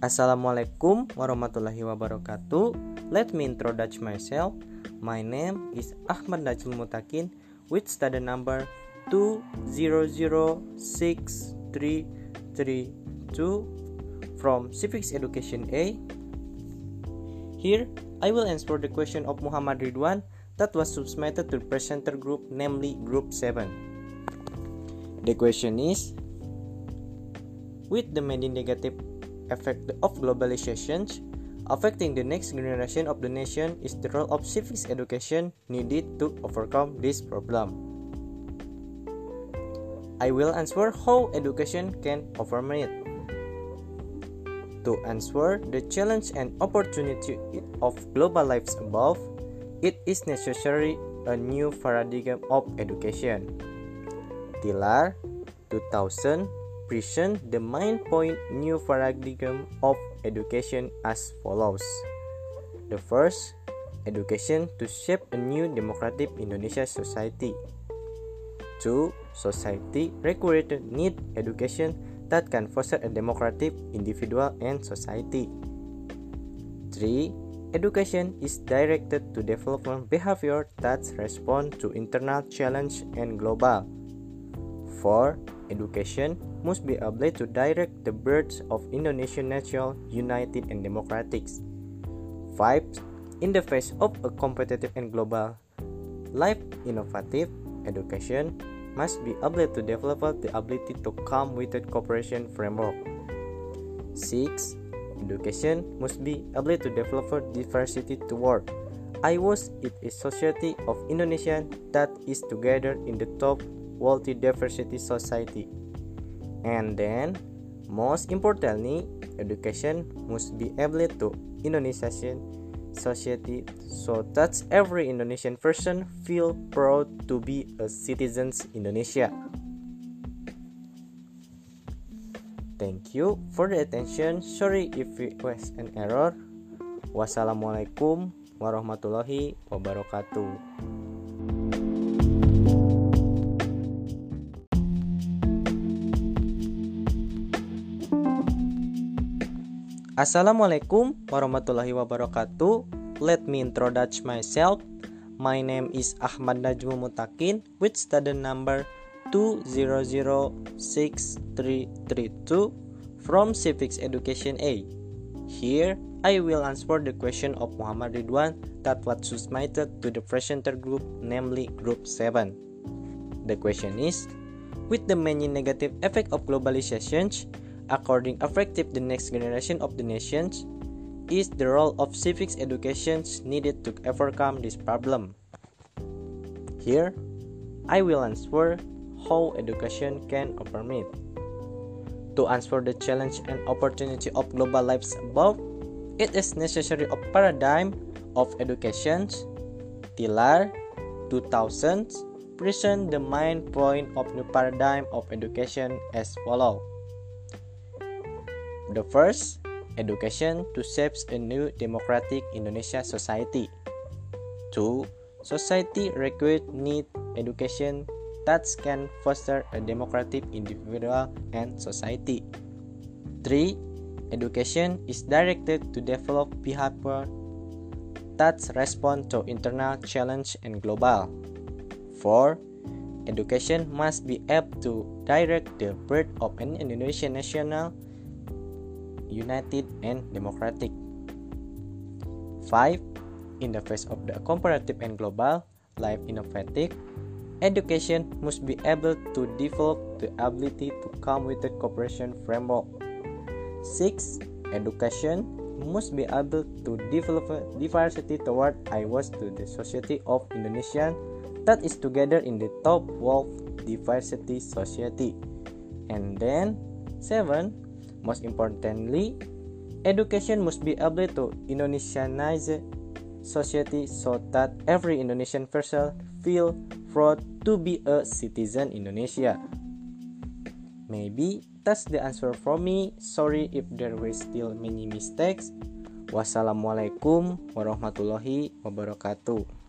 Assalamualaikum warahmatullahi wabarakatuh. Let me introduce myself. My name is Ahmad Najul Mutakin with study number 2006332 from Civics Education A. Here, I will answer the question of Muhammad Ridwan that was submitted to presenter group, namely Group 7. The question is With the many negative effect of globalization affecting the next generation of the nation is the role of civics education needed to overcome this problem. I will answer how education can overcome it. To answer the challenge and opportunity of global lives above, it is necessary a new paradigm of education. Tiller 2000 present the main point new paradigm of education as follows. The first, education to shape a new democratic Indonesia society. Two, society required need education that can foster a democratic individual and society. Three, education is directed to development behavior that respond to internal challenge and global. Four, education must be able to direct the birds of Indonesian national united and democratic. 5. In the face of a competitive and global life innovative education must be able to develop the ability to come with a cooperation framework. 6. Education must be able to develop diversity toward I was it a society of Indonesian that is together in the top wealthy diversity society. And then, most importantly, education must be able to Indonesian society so that every Indonesian person feel proud to be a citizen Indonesia. Thank you for the attention. Sorry if it was an error. Wassalamualaikum warahmatullahi wabarakatuh. Assalamualaikum warahmatullahi wabarakatuh. Let me introduce myself. My name is Ahmad Najmu Mutakin with study number 2006332 from Civics Education A. Here, I will answer the question of Muhammad Ridwan that was submitted to the presenter group, namely Group 7. The question is, with the many negative effect of globalization, according effective the next generation of the nations is the role of civics education needed to overcome this problem. Here, I will answer how education can overcome it. To answer the challenge and opportunity of global lives above, it is necessary a paradigm of education. Tiller 2000 present the main point of new paradigm of education as follows. The first, education to shape a new democratic Indonesia society. Two, society requires need education that can foster a democratic individual and society. Three, education is directed to develop behavior that respond to internal challenge and global. Four, education must be able to direct the birth of an Indonesian national united, and democratic. 5. In the face of the comparative and global life innovative, education must be able to develop the ability to come with a cooperation framework. 6. Education must be able to develop diversity toward I was to the society of Indonesian that is together in the top world diversity society. And then 7 Most importantly, education must be able to Indonesianize society so that every Indonesian person feel proud to be a citizen Indonesia. Maybe that's the answer for me. Sorry if there were still many mistakes. Wassalamualaikum warahmatullahi wabarakatuh.